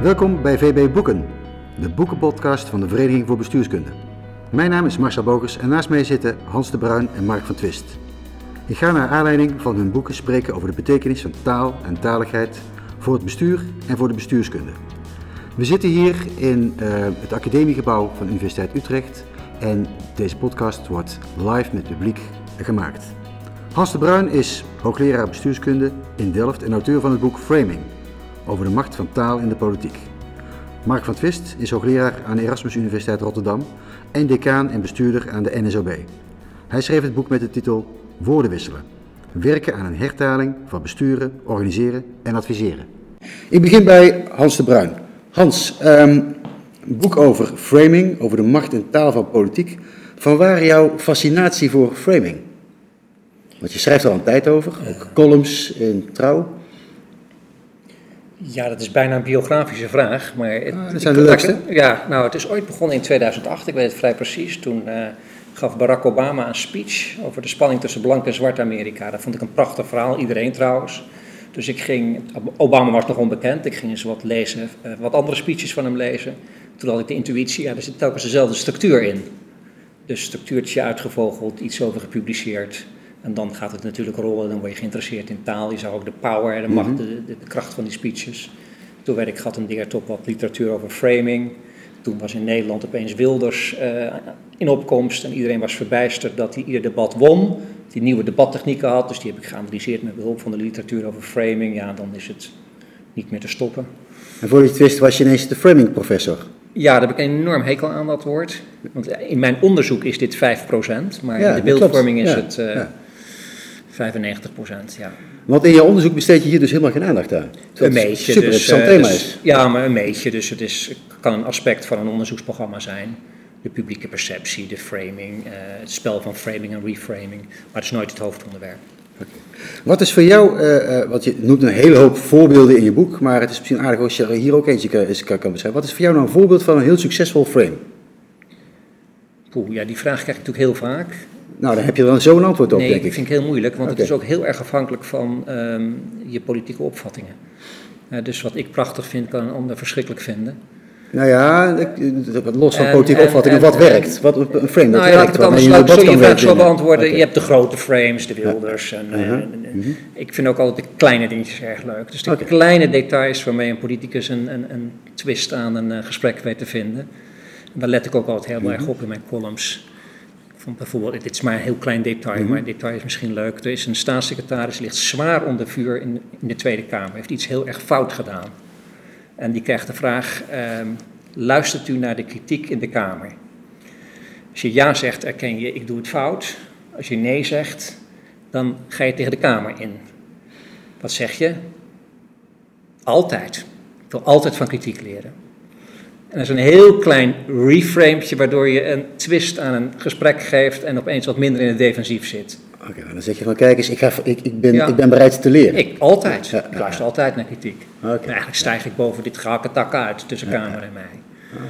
Welkom bij VB Boeken, de boekenpodcast van de Vereniging voor Bestuurskunde. Mijn naam is Marcel Bogers en naast mij zitten Hans de Bruin en Mark van Twist. Ik ga naar aanleiding van hun boeken spreken over de betekenis van taal en taligheid voor het bestuur en voor de bestuurskunde. We zitten hier in uh, het academiegebouw van de Universiteit Utrecht en deze podcast wordt live met publiek gemaakt. Hans de Bruin is hoogleraar bestuurskunde in Delft en auteur van het boek Framing over de macht van taal in de politiek. Mark van Twist is hoogleraar aan de Erasmus Universiteit Rotterdam en decaan en bestuurder aan de NSOB. Hij schreef het boek met de titel Woorden wisselen. Werken aan een hertaling van besturen, organiseren en adviseren. Ik begin bij Hans de Bruin. Hans, um, een boek over framing, over de macht en taal van politiek. Van waar jouw fascinatie voor framing? Want je schrijft er al een tijd over, ook columns in Trouw. Ja, dat is bijna een biografische vraag. Maar het, ah, dat zijn de leukste. Ja, nou, het is ooit begonnen in 2008, ik weet het vrij precies. Toen uh, gaf Barack Obama een speech over de spanning tussen blank en zwart Amerika. Dat vond ik een prachtig verhaal, iedereen trouwens. Dus ik ging, Obama was nog onbekend, ik ging eens wat lezen, uh, wat andere speeches van hem lezen. Toen had ik de intuïtie, ja, er zit telkens dezelfde structuur in. Dus structuurtje uitgevogeld, iets over gepubliceerd. En dan gaat het natuurlijk rollen, dan word je geïnteresseerd in taal. Je zag ook de power, de macht, mhm. de, de, kracht van die speeches. Toen werd ik geattendeerd op wat literatuur over framing. Toen was in Nederland opeens Wilders uh, in opkomst en iedereen was verbijsterd dat hij ieder debat won. Die nieuwe debattechnieken had, dus die heb ik geanalyseerd met behulp van de literatuur over framing. Ja, dan is het niet meer te stoppen. En voor je het wist was je ineens de framing professor. Ja, daar heb ik een enorm hekel aan dat woord. Want in mijn onderzoek is dit 5%, maar in de beeldvorming is het... Uh, ja. 95 procent, ja. Want in je onderzoek besteed je hier dus helemaal geen aandacht aan. Een beetje. Super dus, thema is. Ja, maar een beetje. Dus het is, kan een aspect van een onderzoeksprogramma zijn. De publieke perceptie, de framing, uh, het spel van framing en reframing. Maar het is nooit het hoofdonderwerp. Okay. Wat is voor jou, uh, want je noemt een hele hoop voorbeelden in je boek, maar het is misschien aardig als je er hier ook eentje kan, kan beschrijven. Wat is voor jou nou een voorbeeld van een heel succesvol frame? Poeh, ja, die vraag krijg ik natuurlijk heel vaak. Nou, daar heb je dan zo een antwoord op, nee, denk ik. Nee, vind ik heel moeilijk, want het is ook heel erg afhankelijk van um, je politieke opvattingen. Uh, dus wat ik prachtig vind, kan een ander verschrikkelijk vinden. Nou ja, los van politieke opvattingen, wat werkt? Wat een frame, nou, dat ja, werkt. Ik kan je het vraag zo beantwoorden. Okay. Je hebt de grote frames, de Wilders. En, uh, uh, Mhm. Ik vind ook altijd de kleine dingetjes erg leuk. Dus de okay. kleine details waarmee een politicus een, een, een twist aan een uh, gesprek weet te vinden. En daar let ik ook altijd heel Mhm. erg op in mijn columns vond bijvoorbeeld, dit is maar een heel klein detail, Mhm. maar het detail is misschien leuk. Er is een staatssecretaris, ligt zwaar onder vuur in, in de Tweede Kamer, heeft iets heel erg fout gedaan. En die krijgt de vraag, ehm, luistert u naar de kritiek in de Kamer? Als je ja zegt, erken je, ik doe het fout. Als je nee zegt, dan ga je tegen de Kamer in. Wat zeg je? Altijd. Ik wil altijd van kritiek leren. En dat is een heel klein reframetje waardoor je een twist aan een gesprek geeft en opeens wat minder in het defensief zit. Oké, okay, dan zeg je van kijk eens, ik, ga, ik, ik, ben, ja. ik ben bereid te leren. Ik, altijd. Ja, ik luister altijd naar kritiek. Okay. Maar eigenlijk stijg ik boven dit tak uit tussen Kamer en mij. Okay.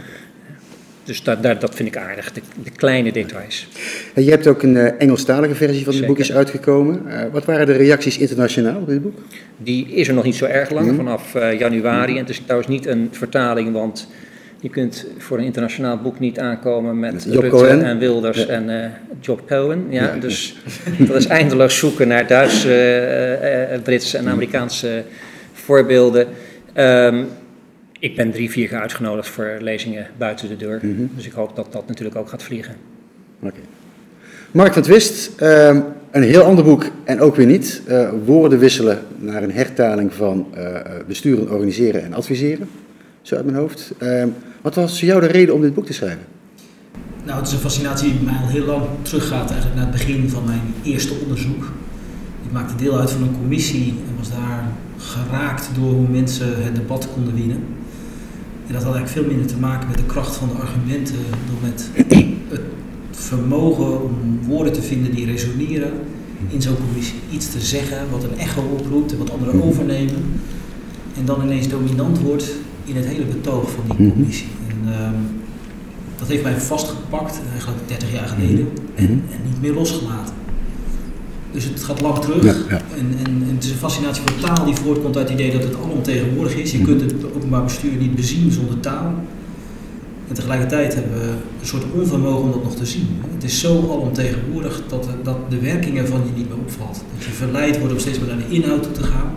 Dus dat, dat, dat vind ik aardig, de, de kleine details. En je hebt ook een uh, Engelstalige versie van het boek is uitgekomen. Uh, wat waren de reacties internationaal op dit boek? Die is er nog niet zo erg lang, Mhm. vanaf uh, januari. En het is trouwens niet een vertaling, want je kunt voor een internationaal boek niet aankomen met, Met Rutte Cohen. en Wilders Ja. en eh Job Cohen. Ja, Ja. Dus dat is eindeloos zoeken naar Duitse, eh, eh, Britse en Amerikaanse voorbeelden. Ehm, ik ben drie, vier keer uitgenodigd voor lezingen buiten de deur. Mhm. Dus ik hoop dat dat natuurlijk ook gaat vliegen. Oké. Mark van Twist, ehm, een heel ander boek en ook weer niet. Woorden wisselen naar een hertaling van besturen, organiseren en adviseren. Zo uit mijn hoofd. Ehm, wat was jou de reden om dit boek te schrijven? Nou, het is een fascinatie die mij al heel lang teruggaat, eigenlijk naar het begin van mijn eerste onderzoek. Ik maakte deel uit van een commissie en was daar geraakt door hoe mensen het debat konden winnen. En dat had eigenlijk veel minder te maken met de kracht van de argumenten, dan met het vermogen om woorden te vinden die resoneren in zo'n commissie. Iets te zeggen wat een echo oproept en wat anderen overnemen. En dan ineens dominant wordt in het hele betoog van die Mhm. commissie. En, ehm, dat heeft mij vastgepakt, eigenlijk 30 jaar geleden, en, en niet meer losgelaten. Dus het gaat lang terug. Ja, ja. En, en, en het is een fascinatie voor taal die voortkomt uit het idee dat het alomtegenwoordig is. Je Mhm. kunt het openbaar bestuur niet bezien zonder taal. En tegelijkertijd hebben we een soort onvermogen om dat nog te zien. Het is zo alomtegenwoordig dat, dat de werkingen van je niet meer opvalt. Dat je verleid wordt om steeds meer naar de inhoud toe te gaan.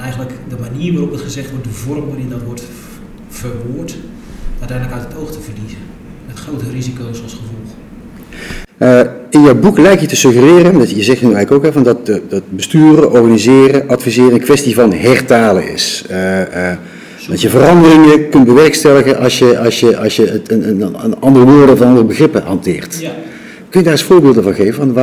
En eigenlijk de manier waarop het gezegd wordt, de vorm waarin dat wordt verwoord, uiteindelijk uit het oog te verliezen. Met grote risico's als gevolg. Eh, in jouw boek lijkt je te suggereren, dat je zegt nu eigenlijk ook, hè, van dat, dat besturen, organiseren, adviseren een kwestie van hertalen is. Eh, eh, dat je veranderingen kunt bewerkstelligen als je, als je, als je het, een, een, een andere woorden of andere begrippen hanteert. Ja, Kun je daar eens voorbeelden van geven?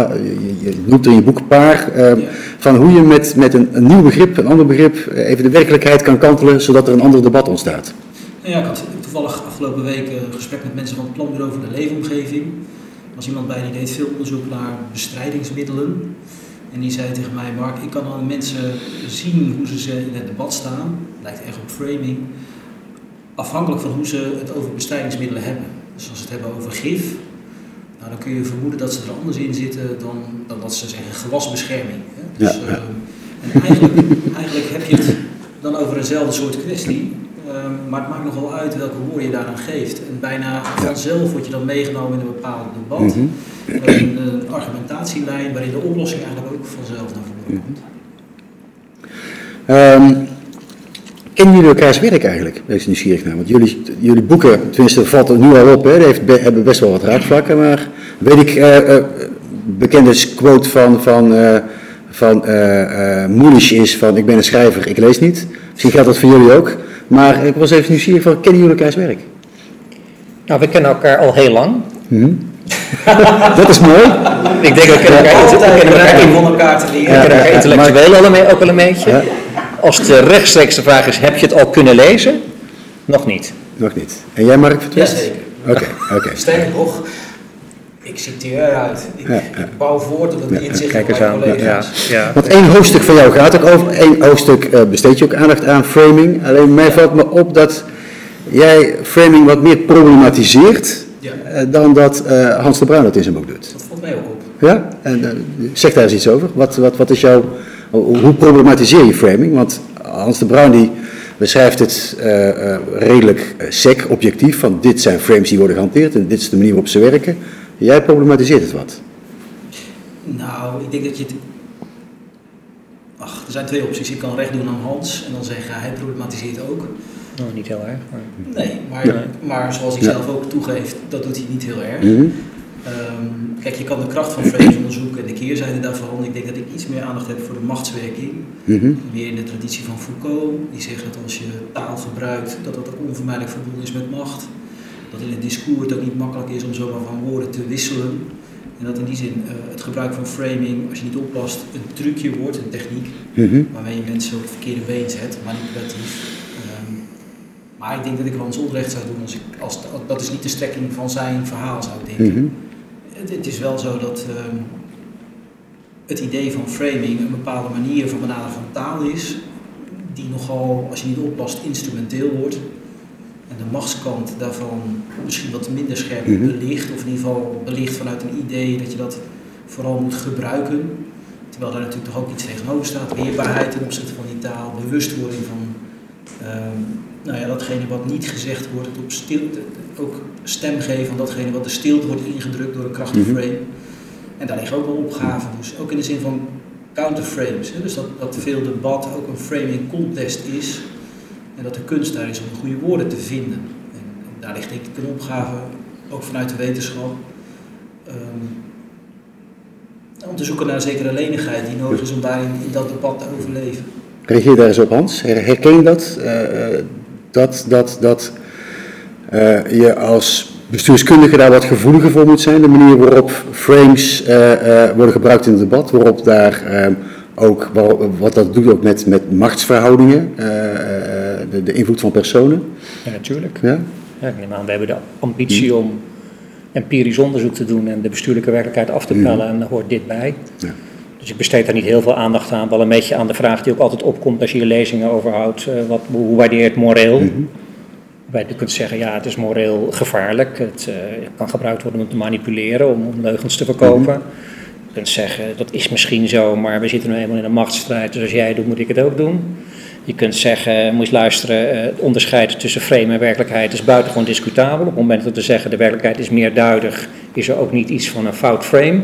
Je, noemt er in je boek een paar, eh, Ja. van hoe je met, met een, een nieuw begrip, een ander begrip, eh, even de werkelijkheid kan kantelen, zodat er een ander debat ontstaat. Ja, ik had toevallig afgelopen week een gesprek met mensen van het Planbureau voor de Leefomgeving. Er was iemand bij die deed veel onderzoek naar bestrijdingsmiddelen. En die zei tegen mij, Mark, ik kan aan mensen zien hoe ze ze in het debat staan. Lijkt echt op framing. Afhankelijk van hoe ze het over bestrijdingsmiddelen hebben. Dus als ze het hebben over gif, nou, dan kun je vermoeden dat ze er anders in zitten dan, dan dat ze zeggen gewasbescherming. Hè? Dus, Ja, ja. ehm, en eigenlijk, eigenlijk heb je het dan over eenzelfde soort kwestie. Ehm, maar het maakt nogal uit welke woorden je daaraan geeft. En bijna vanzelf word je dan meegenomen in een bepaald debat. Mhm. Met een, een argumentatielijn waarin de oplossing eigenlijk ook vanzelf naar voren komt. Ehm, kennen jullie elkaars werk eigenlijk? Wees nieuwsgierig naar. Want jullie, jullie boeken, tenminste valt er nu al op, hè, heeft, be- hebben best wel wat raakvlakken. Maar weet ik, eh eh, bekende quote van, van, eh van eh eh, Moelisch is van ik ben een schrijver, ik lees niet. Misschien geldt dat voor jullie ook. Maar ik was even nieuwsgierig van, kennen jullie elkaars werk? Nou, we kennen elkaar al heel lang. Hm? dat is mooi. Ik denk dat we kennen elkaar, we kennen elkaar, in- elkaar te leren. we kennen elkaar ja, intellectueel al een- ook wel een beetje. Ja. Als de rechtstreekse vraag is, heb je het al kunnen lezen? Nog niet. Nog niet. En jij Mark? Jazeker. Oké, oké. Sterker nog, ik citeer eruit. Ik, Ja, ja. ik bouw voort op het Ja, inzicht Kijk van eens mijn aan. collega's. Ja, ja. Want één hoofdstuk van jou gaat ook over, één hoofdstuk eh, besteed je ook aandacht aan framing. Alleen mij valt me op dat jij framing wat meer problematiseert Ja. eh, dan dat eh, Hans de Bruin dat in zijn boek doet. Dat valt mij ook op. Ja? En, eh, zeg daar eens iets over. Wat, wat, wat is jouw, hoe problematiseer je framing? Want Hans de Bruin die beschrijft het eh, eh, redelijk sec, objectief, van dit zijn frames die worden gehanteerd en dit is de manier waarop ze werken. Jij problematiseert het wat. Nou, ik denk dat je het... Ach, er zijn twee opties. Ik kan recht doen aan Hans en dan zeggen hij problematiseert ook. Nou, niet heel erg. Maar... Nee, maar, Ja. maar zoals hij Ja. zelf ook toegeeft, dat doet hij niet heel erg. Mhm. Ehm, kijk, je kan de kracht van frames onderzoeken en de keerzijde daarvan. Ik denk dat ik iets meer aandacht heb voor de machtswerking. Mhm. Weer in de traditie van Foucault, die zegt dat als je taal gebruikt, dat dat ook onvermijdelijk verbonden is met macht. Dat in het discours het ook niet makkelijk is om zomaar van woorden te wisselen. En dat in die zin eh, het gebruik van framing, als je niet oppast, een trucje wordt, een techniek, Mhm. waarmee je mensen op het verkeerde been zet, manipulatief. Ehm, maar ik denk dat ik Hans onrecht zou doen als ik, als, dat is niet de strekking van zijn verhaal zou denken. Mhm. Het, het is wel zo dat ehm, het idee van framing een bepaalde manier van benaderen van taal is, die nogal, als je niet oppast, instrumenteel wordt. De machtskant daarvan misschien wat minder scherp Mhm. belicht, of in ieder geval belicht vanuit een idee dat je dat vooral moet gebruiken. Terwijl daar natuurlijk toch ook iets tegenover staat, weerbaarheid ten opzichte van die taal, bewustwording van ehm, nou ja, datgene wat niet gezegd wordt, het op stilte, ook stem geven aan datgene wat de stilte wordt ingedrukt door een krachtig Mhm. frame. En daar liggen ook wel opgaven, dus ook in de zin van counterframes. Hè? Dus dat, dat veel debat ook een framing contest is. En dat de kunst daar is om de goede woorden te vinden. En, daar ligt ik een opgave, ook vanuit de wetenschap. ehm, om te zoeken naar een zekere lenigheid die nodig is om daarin in dat debat te overleven. Reageer daar eens op, Hans. Her- Herken je dat? Eh, eh, dat dat, dat eh, je als bestuurskundige daar wat gevoeliger voor moet zijn. De manier waarop frames worden gebruikt in het debat. Waarop daar eh, ook, wat dat doet ook met, met machtsverhoudingen. De, de invloed van personen. Ja, natuurlijk. Ja? Ja, ik neem aan, we hebben de ambitie om empirisch onderzoek te doen en de bestuurlijke werkelijkheid af te pellen en daar hoort dit bij. Ja. Dus ik besteed daar niet heel veel aandacht aan, wel een beetje aan de vraag die ook altijd opkomt als je je lezingen overhoudt. eh, wat, hoe waardeer je het moreel? Mhm. Waarbij je kunt zeggen, ja, het is moreel gevaarlijk. Het eh, kan gebruikt worden om te manipuleren, om, om leugens te verkopen. kunt zeggen, dat is misschien zo, maar we zitten nu eenmaal in een machtsstrijd, dus als jij het doet, moet ik het ook doen. Je kunt zeggen, moet je luisteren, eh, het onderscheid tussen frame en werkelijkheid is buitengewoon discutabel. Op het moment dat we zeggen de werkelijkheid is meer duidelijk, is er ook niet iets van een fout frame.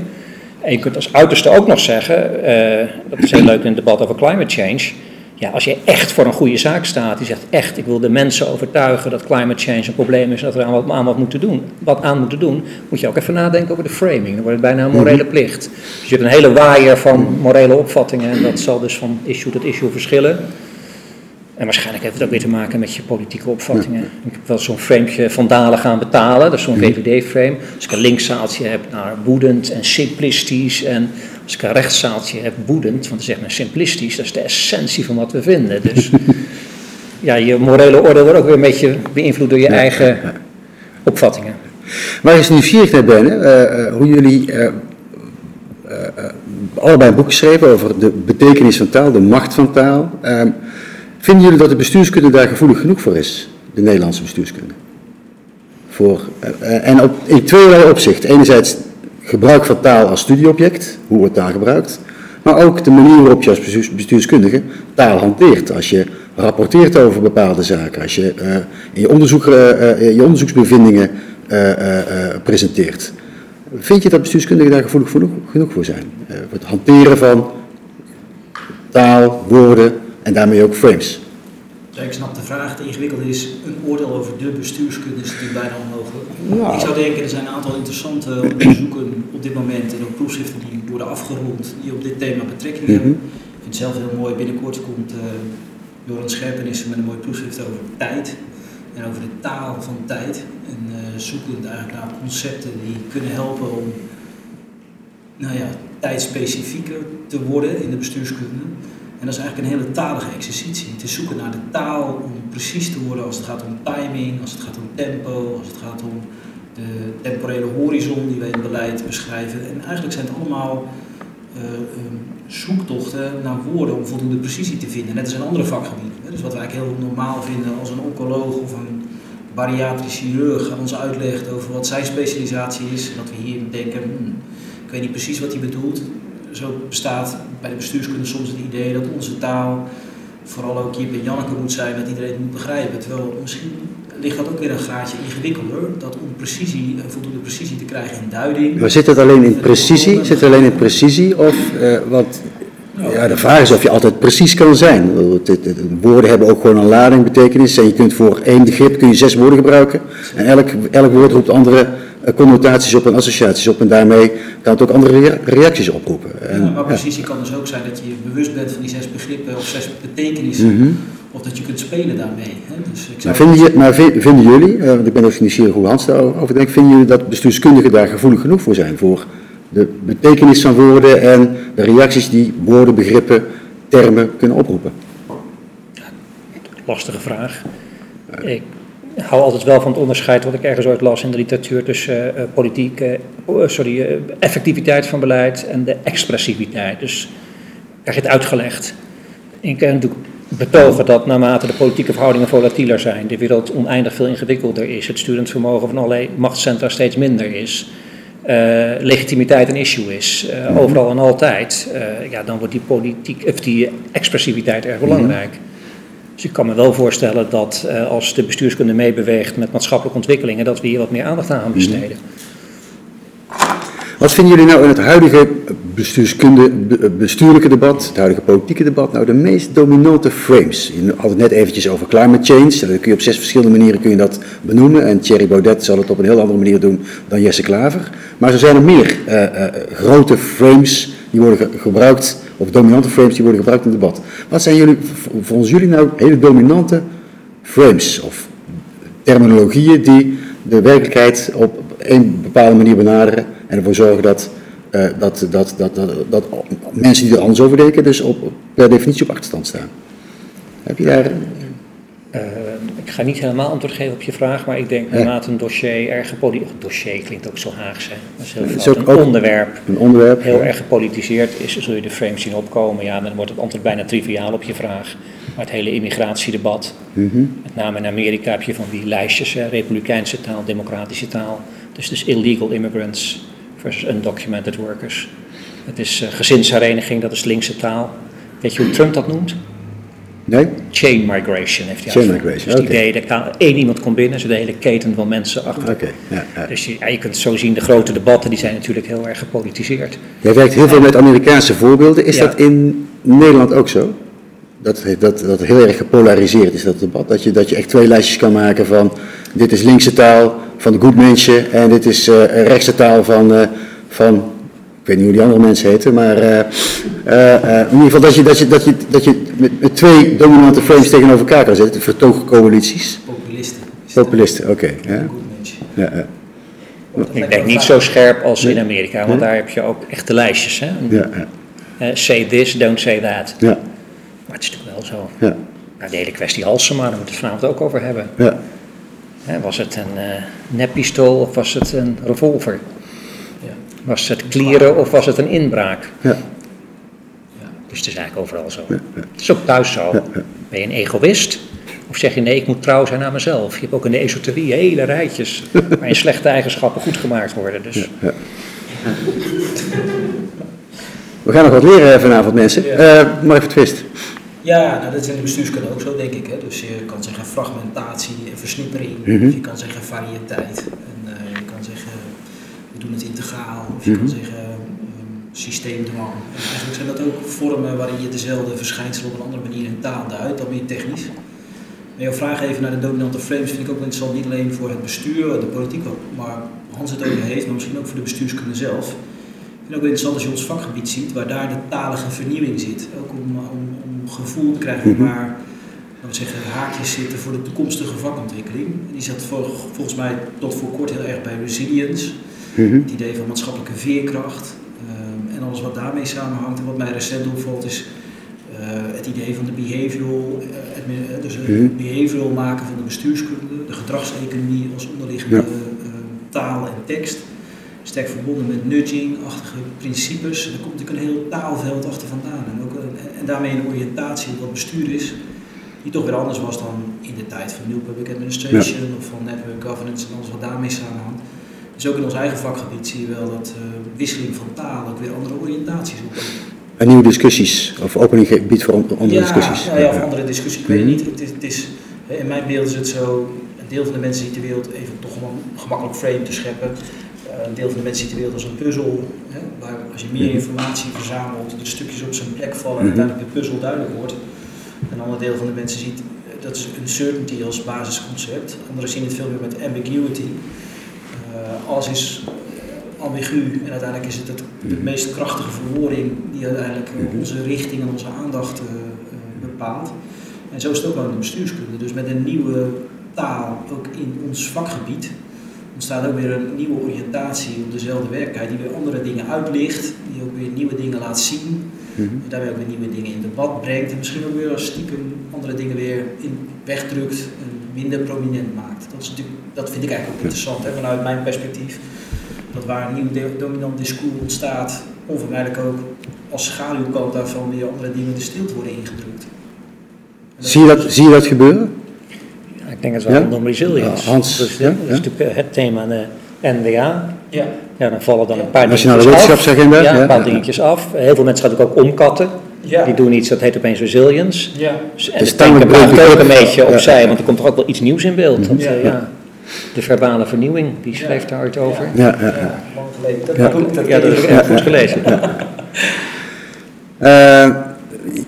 En je kunt als uiterste ook nog zeggen, uh, dat is heel leuk in het debat over climate change. Ja, als je echt voor een goede zaak staat, die zegt echt, ik wil de mensen overtuigen dat climate change een probleem is en dat we aan wat, aan wat moeten doen, wat aan moeten doen, moet je ook even nadenken over de framing. Dan wordt het bijna een morele mhm. plicht. Dus je hebt een hele waaier van morele opvattingen en dat zal dus van issue tot issue verschillen. En waarschijnlijk heeft het ook weer te maken met je politieke opvattingen. Ik heb wel zo'n framepje vandalen gaan betalen, dat is zo'n mhm. VVD-frame. Als ik een linkszaaltje heb naar woedend en simplistisch. En als ik een rechtszaaltje heb woedend, want dan zegt men simplistisch, dat is de essentie van wat we vinden. Dus ja, je morele orde wordt ook weer een beetje beïnvloed door je eigen opvattingen. Waar is nieuwsgierig naar ben, uh, hoe jullie uh, allebei een boek geschreven over de betekenis van taal, de macht van taal. Vinden jullie dat de bestuurskunde daar gevoelig genoeg voor is, de Nederlandse bestuurskunde? Voor, uh, en op, in tweeërlei opzicht. Enerzijds gebruik van taal als studieobject, hoe wordt taal gebruikt, maar ook de manier waarop je als bestuurskundige taal hanteert. Als je rapporteert over bepaalde zaken, als je uh, in je, onderzoek, uh, je onderzoeksbevindingen presenteert. Vind je dat bestuurskundigen daar gevoelig genoeg, voor zijn? het hanteren van taal, woorden, en daarmee ook frames. ik snap de vraag, het ingewikkeld is, een oordeel over de bestuurskunde is natuurlijk bijna onmogelijk. Ik zou denken, er zijn een aantal interessante onderzoeken op dit moment en ook proefschriften die worden afgerond, die op dit thema betrekking hebben. Mhm. Ik vind het zelf heel mooi, binnenkort komt uh, Joran Scherpenissen met een mooi proefschrift over tijd en over de taal van tijd. En uh, zoekend eigenlijk naar concepten die kunnen helpen om nou ja, tijdspecifieker te worden in de bestuurskunde. En dat is eigenlijk een hele talige exercitie. Te zoeken naar de taal om precies te worden als het gaat om timing, als het gaat om tempo, als het gaat om de temporele horizon die wij in beleid beschrijven. En eigenlijk zijn het allemaal uh, zoektochten naar woorden om voldoende precisie te vinden. Net als in andere vakgebieden. Dus wat wij eigenlijk heel normaal vinden als een oncoloog of een bariatrisch chirurg ons uitlegt over wat zijn specialisatie is. En dat we hier denken, hmm, ik weet niet precies wat hij bedoelt zo bestaat bij de bestuurskunde soms het idee dat onze taal vooral ook hier bij Janneke moet zijn, dat iedereen het moet begrijpen. Terwijl misschien ligt dat ook weer een gaatje ingewikkelder, dat om precisie, voldoende precisie te krijgen in duiding. Maar zit het alleen in precisie? Zit het alleen in precisie? Of, uh, want ja, de vraag is of je altijd precies kan zijn. Woorden hebben ook gewoon een lading, betekenis. En je kunt voor één begrip kun je zes woorden gebruiken. En elk, elk woord roept andere eh, connotaties op en associaties op. En daarmee kan het ook andere reacties oproepen. En, ja, maar precisie kan dus ook zijn dat je bewust bent van die zes begrippen of zes betekenissen. Mhm. Of dat je kunt spelen daarmee. Hè? Dus ik maar, vinden, je, maar vinden jullie, uh, want ik ben ook nieuwsgierig hoe Hans daarover denkt, vinden jullie dat bestuurskundigen daar gevoelig genoeg voor zijn? Voor de betekenis van woorden en de reacties die woorden, begrippen, termen kunnen oproepen? Lastige vraag. Ik hou altijd wel van het onderscheid wat ik ergens ooit las in de literatuur tussen uh, politiek, uh, sorry, effectiviteit van beleid en de expressiviteit. Dus krijg je het uitgelegd. Ik kan natuurlijk betogen dat naarmate de politieke verhoudingen volatieler zijn, de wereld oneindig veel ingewikkelder is, het sturend vermogen van allerlei machtscentra steeds minder is, legitimiteit een issue is, mhm. overal en altijd, ja, dan wordt die, politiek, of die expressiviteit erg belangrijk. Dus ik kan me wel voorstellen dat uh, als de bestuurskunde meebeweegt met maatschappelijke ontwikkelingen, dat we hier wat meer aandacht aan gaan mhm. besteden. Wat vinden jullie nou in het huidige bestuurskunde, bestuurlijke debat, het huidige politieke debat, nou de meest dominante frames? Je had het net eventjes over climate change, dat kun je op zes verschillende manieren kun je dat benoemen. En Thierry Baudet zal het op een heel andere manier doen dan Jesse Klaver. Maar er zijn er meer uh, uh, grote frames die worden gebruikt of dominante frames die worden gebruikt in het debat. Wat zijn jullie, volgens jullie nou hele dominante frames of terminologieën die de werkelijkheid op een bepaalde manier benaderen en ervoor zorgen dat, uh, dat, dat, dat, dat, dat, mensen die er anders over denken dus op, per definitie op achterstand staan? Heb je daar... Uh, ik ga niet helemaal antwoord geven op je vraag, maar ik denk naarmate een dossier erg gepolitiseerd... Dossier klinkt ook zo Haagse. Dat is, heel het is ook een, onderwerp, een onderwerp heel erg gepolitiseerd is, zul je de frames zien opkomen. Ja, dan wordt het antwoord bijna triviaal op je vraag. Maar het hele immigratiedebat, mm -hmm. met name in Amerika heb je van die lijstjes, hè, republikeinse taal, democratische taal. Dus dus illegal immigrants versus undocumented workers. Het is uh, gezinshereniging, dat is linkse taal. Weet je hoe Trump dat noemt? Nee? Chain migration heeft hij Chain migration, Dus het idee, kan één iemand komt binnen, zo de hele keten van mensen achter. Oké, ja, ja. Dus je, ja, je kunt zo zien, de grote debatten die zijn natuurlijk heel erg gepolitiseerd. Jij werkt heel veel met Amerikaanse voorbeelden. Is dat in Nederland ook zo? Dat, dat, dat heel erg gepolariseerd is, dat debat. Dat je, dat je echt twee lijstjes kan maken van... dit is linkse taal van de goed mensen... en dit is eh, rechtse taal van, eh, van... ik weet niet hoe die andere mensen heten... maar eh, eh, eh, in ieder geval dat je, dat je, dat je, dat je met, met twee dominante frames tegenover elkaar kan zetten. Vertoogcoalities. Populisten. Is het Populisten, oké. ja. een goed mens? Ja, ja, Dat Ik denk niet zo scherp als in. Amerika, want Nee. daar heb je ook echte lijstjes. Hè? ja, ja, say this, don't say that. ja, Maar het is natuurlijk wel zo. ja, Nou, de hele kwestie Halsema, daar moeten we het vanavond ook over hebben. ja. Hè, was het een eh neppistool of was het een revolver? Ja. Was het klieren of was het een inbraak? ja. Dus het is eigenlijk overal zo. Het is ook thuis zo. Ben je een egoïst? Of zeg je nee, ik moet trouw zijn aan mezelf? Je hebt ook in de esoterie hele rijtjes waarin slechte eigenschappen goed gemaakt worden. Dus We gaan nog wat leren vanavond, mensen. Eh Mark van Twist. Ja, nou, dat is in de bestuurskunde ook zo, denk ik. Hè. Dus je kan zeggen fragmentatie en versnippering. Mhm. Of je kan zeggen variëteit. En eh, je kan zeggen, we doen het integraal. Of je kan Mhm. zeggen ehm, systeemdwang. En eigenlijk zijn dat ook vormen waarin je dezelfde verschijnselen op een andere manier in taal duidt, dan meer technisch. Maar jouw vraag even naar de dominante frames vind ik ook interessant, niet alleen voor het bestuur, de politiek, maar Hans het over heeft, maar misschien ook voor de bestuurskunde zelf. Ik vind het ook interessant als je ons vakgebied ziet, waar daar de talige vernieuwing zit. Ook om, om, om gevoel te krijgen Mhm. waar laten we zeggen, haakjes zitten voor de toekomstige vakontwikkeling. En die zat vol- volgens mij tot voor kort heel erg bij resilience, Mhm. het idee van maatschappelijke veerkracht ehm, en alles wat daarmee samenhangt. En wat mij recent opvalt is eh, het idee van de behavioral, eh, eh, dus het Mhm. behavioral maken van de bestuurskunde, de gedragseconomie als onderliggende Ja. eh, taal en tekst. Sterk verbonden met nudging-achtige principes. Er komt natuurlijk een heel taalveld achter vandaan. En, ook en daarmee een oriëntatie op wat bestuur is, die toch weer anders was dan in de tijd van New Public Administration of van Network Governance en alles wat daarmee samenhangt. Dus ook in ons eigen vakgebied zie je wel dat eh, wisseling van taal ook weer andere oriëntaties oplevert. En nieuwe discussies, of opening ge- biedt voor andere ja, discussies. Ja, ja, of andere discussies. Ik weet het niet. Het is, het is, hè, in mijn beeld is het zo, een deel van de mensen ziet de wereld even toch gewoon een gemakkelijk frame te scheppen. Eh, een deel van de mensen ziet de wereld als een puzzel. Hè, waar als je meer informatie verzamelt, de stukjes op zijn plek vallen en Mhm. uiteindelijk de puzzel duidelijk wordt. Een ander deel van de mensen ziet, eh, dat is uncertainty als basisconcept. Anderen zien het veel meer met ambiguity. Eh, alles is eh, ambigu en uiteindelijk is het, het de Mhm. meest krachtige verwoording die uiteindelijk Mhm. onze richting en onze aandacht eh, bepaalt. En zo is het ook wel in de bestuurskunde. Dus met een nieuwe taal, ook in ons vakgebied, ontstaat ook weer een nieuwe oriëntatie op dezelfde werkelijkheid, die weer andere dingen uitlicht, die ook weer nieuwe dingen laat zien, en daarbij ook weer nieuwe dingen in debat brengt en misschien ook weer als stiekem andere dingen weer in wegdrukt minder prominent maakt. Dat, is natuurlijk, dat vind ik eigenlijk ook interessant hè, vanuit mijn perspectief. Dat waar een nieuw dominant discours ontstaat, onvermijdelijk ook als schaduwkant daarvan weer andere dingen de stilte worden ingedrukt. Zie, je dat, zie je dat gebeuren? ja, ik denk het wel Ja? rondom resilience. Ja, Hans, dat is, ja, dat is ja. natuurlijk het thema de NWA. Ja, Ja, dan vallen dan een paar Nationale dingetjes af. wetenschapsagenda, Ja, ja, een paar ja. dingetjes af. Heel veel mensen gaan natuurlijk ook omkatten. Ja. Die doen iets, dat heet opeens resilience. ja. Dus- En Dus tamelijk blijft ook een beetje Ja. opzij, want er komt toch ook wel iets nieuws in beeld. Dat, Ja. eh, ja, de verbale vernieuwing, die schreef daar ooit over. Ja, ja, ja. Ja, lang geleden. Dat Ja. dat Ja, dat heb ik ja. echt goed gelezen. Eh,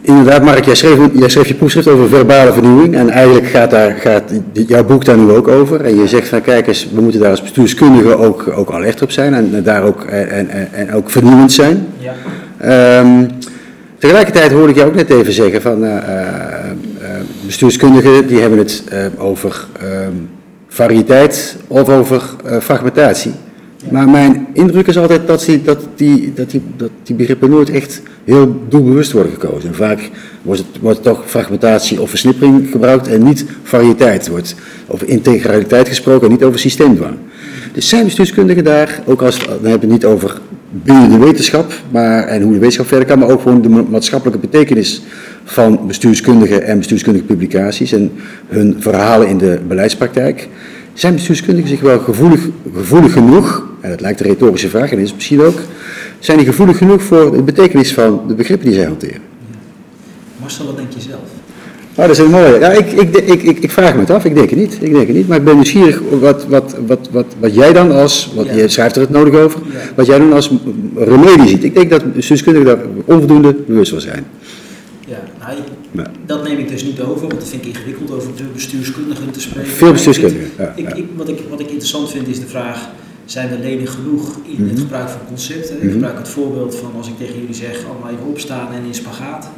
inderdaad, Mark, jij schreef, jij schreef je proefschrift over verbale vernieuwing. En eigenlijk gaat, daar, gaat jouw boek daar nu ook over. En je zegt van kijk eens, we moeten daar als bestuurskundigen ook, ook alert op zijn. En, daar ook, en, en, en ook vernieuwend zijn. Ja. Ehm, tegelijkertijd hoorde ik jou ook net even zeggen van eh, eh, eh, bestuurskundigen die hebben het over ehm, variëteit of over fragmentatie. Maar mijn indruk is altijd dat die, dat, die, dat, die, dat die begrippen nooit echt heel doelbewust worden gekozen. En vaak wordt, het, wordt toch fragmentatie of versnippering gebruikt en niet variëteit. Er wordt over integraliteit gesproken en niet over systeemdwang. Dus zijn bestuurskundigen daar, ook als dan hebben we het niet over binnen de wetenschap maar, en hoe de wetenschap verder kan, maar ook gewoon de ma- maatschappelijke betekenis van bestuurskundige en bestuurskundige publicaties en hun verhalen in de beleidspraktijk. Zijn bestuurskundigen zich wel gevoelig, gevoelig genoeg, en dat lijkt een retorische vraag en is het misschien ook, zijn die gevoelig genoeg voor de betekenis van de begrippen die zij hanteren? Marcel, wat denk je zelf? Oh, dat is een mooie. Ja, ik, ik, ik, ik, ik vraag me het af, ik denk het niet. Ik denk het niet. Maar ik ben nieuwsgierig wat, wat, wat, wat, wat jij dan als, wat, Ja. je schrijft er het nodig over, wat jij dan als remedie ziet. Ik denk dat bestuurskundigen daar onvoldoende bewust van zijn. Ja, nou, Ja. dat neem ik dus niet over, want dat vind ik ingewikkeld over de bestuurskundigen te spreken. Veel bestuurskundigen, ja, ik, ik, wat, ik, wat ik interessant vind is de vraag, zijn we lenig genoeg in het Mhm. gebruik van concepten? Ik Mhm. gebruik het voorbeeld van als ik tegen jullie zeg, allemaal even opstaan en in spagaat.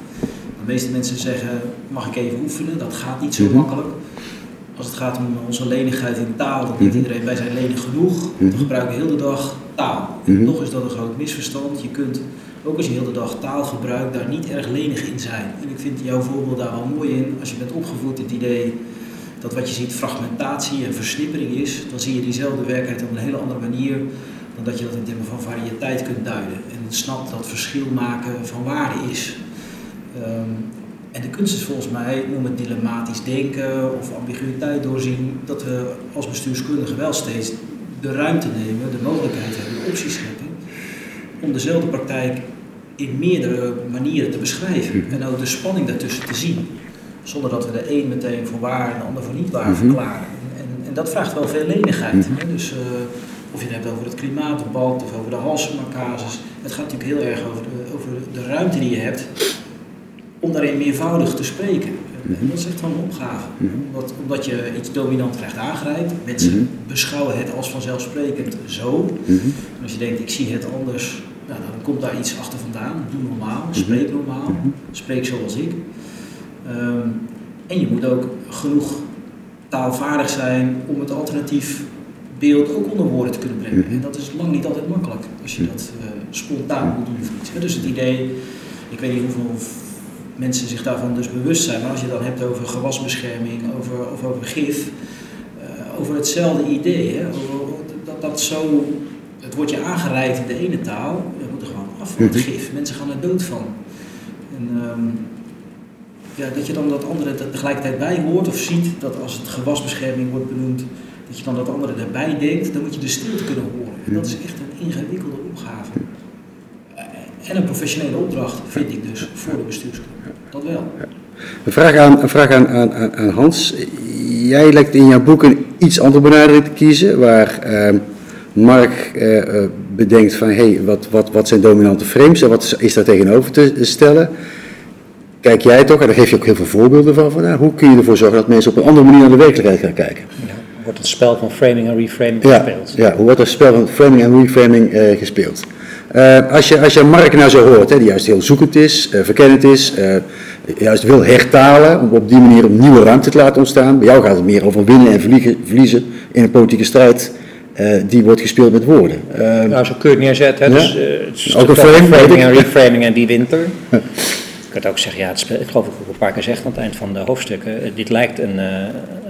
De meeste mensen zeggen, mag ik even oefenen? Dat gaat niet zo Mhm. makkelijk. Als het gaat om onze lenigheid in taal, dan denkt Mhm. iedereen, wij zijn lenig genoeg. Mhm. We gebruiken heel de dag taal. En toch is dat een groot misverstand. Je kunt, ook als je heel de dag taal gebruikt, daar niet erg lenig in zijn. En ik vind jouw voorbeeld daar wel mooi in. Als je bent opgevoed in het idee dat wat je ziet fragmentatie en versnippering is, dan zie je diezelfde werkelijkheid op een hele andere manier dan dat je dat in termen van variëteit kunt duiden. En snapt dat verschil maken van waarde is. Ehm, en de kunst is volgens mij, noem het dilematisch denken of ambiguïteit doorzien, dat we als bestuurskundigen wel steeds de ruimte nemen, de mogelijkheid hebben, de opties scheppen, om dezelfde praktijk in meerdere manieren te beschrijven. En ook de spanning daartussen te zien. Zonder dat we de een meteen voor waar en de ander voor niet waar Mhm. verklaren. En, en dat vraagt wel veel lenigheid. Mhm. Hè? Dus, eh, of je het hebt over het klimaatdebat of over de Halsema-casus. Het gaat natuurlijk heel erg over de, over de ruimte die je hebt om daarin meervoudig te spreken. En Mhm. dat is echt wel een opgave. Mhm. Omdat, omdat je iets dominant krijgt aangrijpt. Mensen Mhm. beschouwen het als vanzelfsprekend zo. En als je denkt, ik zie het anders, nou, dan komt daar iets achter vandaan. Doe normaal, spreek normaal, spreek zoals ik. Ehm, en je moet ook genoeg taalvaardig zijn om het alternatief beeld ook onder woorden te kunnen brengen. En dat is lang niet altijd makkelijk als je dat eh, spontaan moet doen. of iets. Dus het idee, ik weet niet hoeveel mensen zich daarvan dus bewust zijn, maar als je dan hebt over gewasbescherming over, of over gif, eh, over hetzelfde idee, hè, over, dat, dat zo, het wordt je aangereikt in de ene taal, dat moet er gewoon af van het Mhm. gif. Mensen gaan er dood van. En, ehm, ja, dat je dan dat andere er tegelijkertijd bij hoort of ziet, dat als het gewasbescherming wordt benoemd, dat je dan dat andere erbij denkt, dan moet je de stilte kunnen horen. En dat is echt een ingewikkelde opgave. En een professionele opdracht, vind ik dus, voor de bestuurskunde. Dat wel. Een vraag aan, een vraag aan, aan, aan- Hans. Jij lijkt in jouw boek een iets andere benadering te kiezen, waar ehm, Mark eh, eh, bedenkt van, hé, hey, wat, wat, wat zijn dominante frames en wat is daar tegenover te stellen? Kijk jij toch, en daar geef je ook heel veel voorbeelden van vandaan, hoe kun je ervoor zorgen dat mensen op een andere manier naar de werkelijkheid gaan kijken? Ja, wordt het spel van framing en reframing Ja, gespeeld. ja, hoe wordt dat spel van framing en reframing eh, gespeeld? Eh, als, je, als je Mark nou zo hoort, hè, die juist heel zoekend is, eh, verkennend is, eh, juist wil hertalen, om op die manier een nieuwe ruimte te laten ontstaan. Bij jou gaat het meer over winnen en verliezen, verliezen in een politieke strijd, die wordt gespeeld met woorden. Nou, zo kun je het neerzetten. Hè? Ja. Dus, het is Ook een toch frame, weet framing ik. en reframing en die winter. Ik kan ook zeggen, ja, het ik geloof dat ik ook een paar keer zeg aan het eind van de hoofdstukken. eh, Dit lijkt een, eh,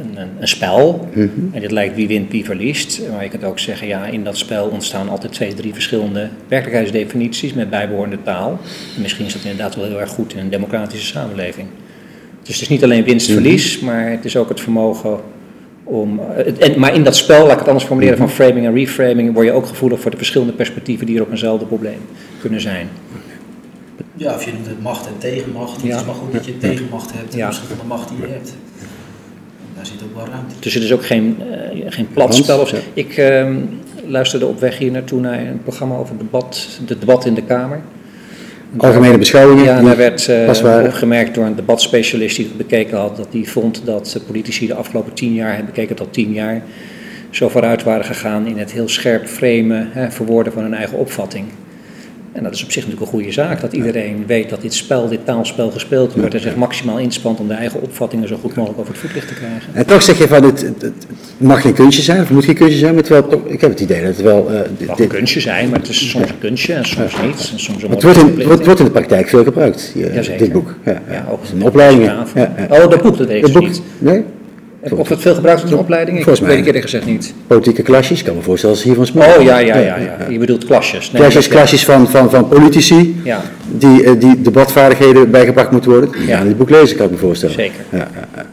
een, een, een spel. mhm. En dit lijkt wie wint, wie verliest. Maar je kunt ook zeggen, ja, in dat spel ontstaan altijd twee, drie verschillende werkelijkheidsdefinities met bijbehorende taal. En misschien is dat inderdaad wel heel erg goed in een democratische samenleving. Dus het is niet alleen winst-verlies, maar het is ook het vermogen om. eh, het- en, maar in dat spel, laat ik het anders formuleren, van framing en reframing, word je ook gevoelig voor de verschillende perspectien die er op eenzelfde probleem kunnen zijn. Ja, of je noemt het macht en tegenmacht. Ja. Het is maar goed dat je tegenmacht hebt ten Ja. opzichte van de macht die je hebt. En daar zit ook wel ruimte. Dus het is ook geen, eh, geen plat spel. Of. Ik ehm, luisterde op weg hier naartoe naar een programma over debat, het debat in de Kamer. Algemene beschouwingen. Ja, daar werd eh, waren. opgemerkt door een debatspecialist die het bekeken had, dat die vond dat de politici de afgelopen tien jaar, hij bekeken het al tien jaar, zo vooruit waren gegaan in het heel scherp framen, hè, verwoorden van hun eigen opvatting. En dat is op zich natuurlijk een goede zaak, dat iedereen weet dat dit spel, dit taalspel gespeeld wordt en zich maximaal inspant om de eigen opvattingen zo goed mogelijk over het voetlicht te krijgen. En toch zeg je van, het, het, het mag geen kunstje zijn, of moet geen kunstje zijn, maar terwijl, ik heb het idee dat het wel... eh, Het mag een kunstje zijn, maar het is soms een kunstje en soms niet. En soms een het wordt in, mooie wordt, wordt in de praktijk veel gebruikt, hier, Jazeker. dit boek. Ja, Ja, ook in opleidingen. Ja. Oh, dat boek, dat weet ik niet. nee? Of het veel gebruikt wordt in opleidingen? Ik Volgens weet mij. ik eerlijk gezegd niet. Politieke klasjes, ik kan me voorstellen als hiervan spreken. Oh ja, ja, ja, ja. Je bedoelt klasjes. Nee, Klasjes, klasjes van, van, van politici, Ja, die, eh, die debatvaardigheden bijgebracht moeten worden. Ja, dit boek lezen kan ik me voorstellen. zeker. Ja, ja,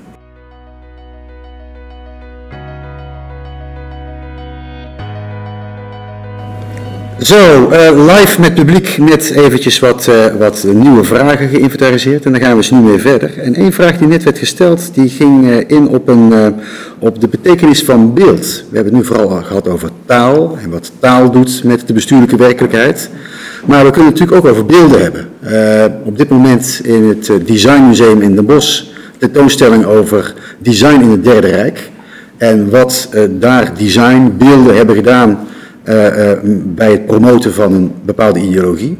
Zo, uh, live met publiek net eventjes wat, uh, wat nieuwe vragen geïnventariseerd en daar gaan we eens nu mee verder. En één vraag die net werd gesteld, die ging uh, in op, een, op de betekenis van beeld. We hebben het nu vooral gehad over taal en wat taal doet met de bestuurlijke werkelijkheid. Maar we kunnen het natuurlijk ook over beelden hebben. op dit moment in het Designmuseum in Den Bosch tentoonstelling over design in het Derde Rijk. En wat daar designbeelden hebben gedaan bij het promoten van een bepaalde ideologie.